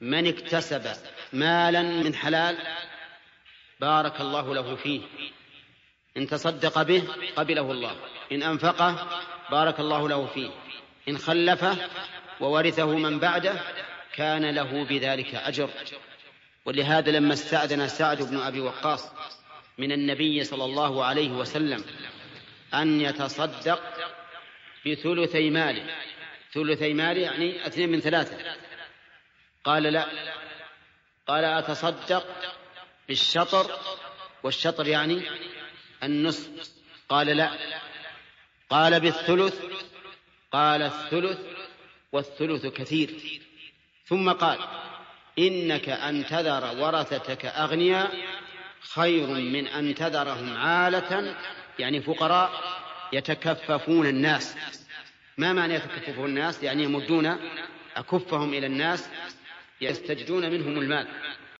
من اكتسب مالا من حلال بارك الله له فيه. إن تصدق به قبله الله. إن أنفقه بارك الله له فيه. إن خلفه وورثه من بعده كان له بذلك أجر. ولهذا لما استأذن سعد بن أبي وقاص من النبي صلى الله عليه وسلم أن يتصدق بثلثي ماله. ثلثي ماله يعني اثنين من ثلاثة. قال لا. قال أتصدق بالشطر والشطر يعني النصف. قال لا. قال بالثلث. قال الثلث والثلث كثير. ثم قال إنك أن تذر ورثتك أغنياء خير من أن تذرهم عالة. يعني فقراء يتكففون الناس. ما معنى يتكففون الناس؟ يعني يمدون أكفهم إلى الناس يستجدون منهم المال.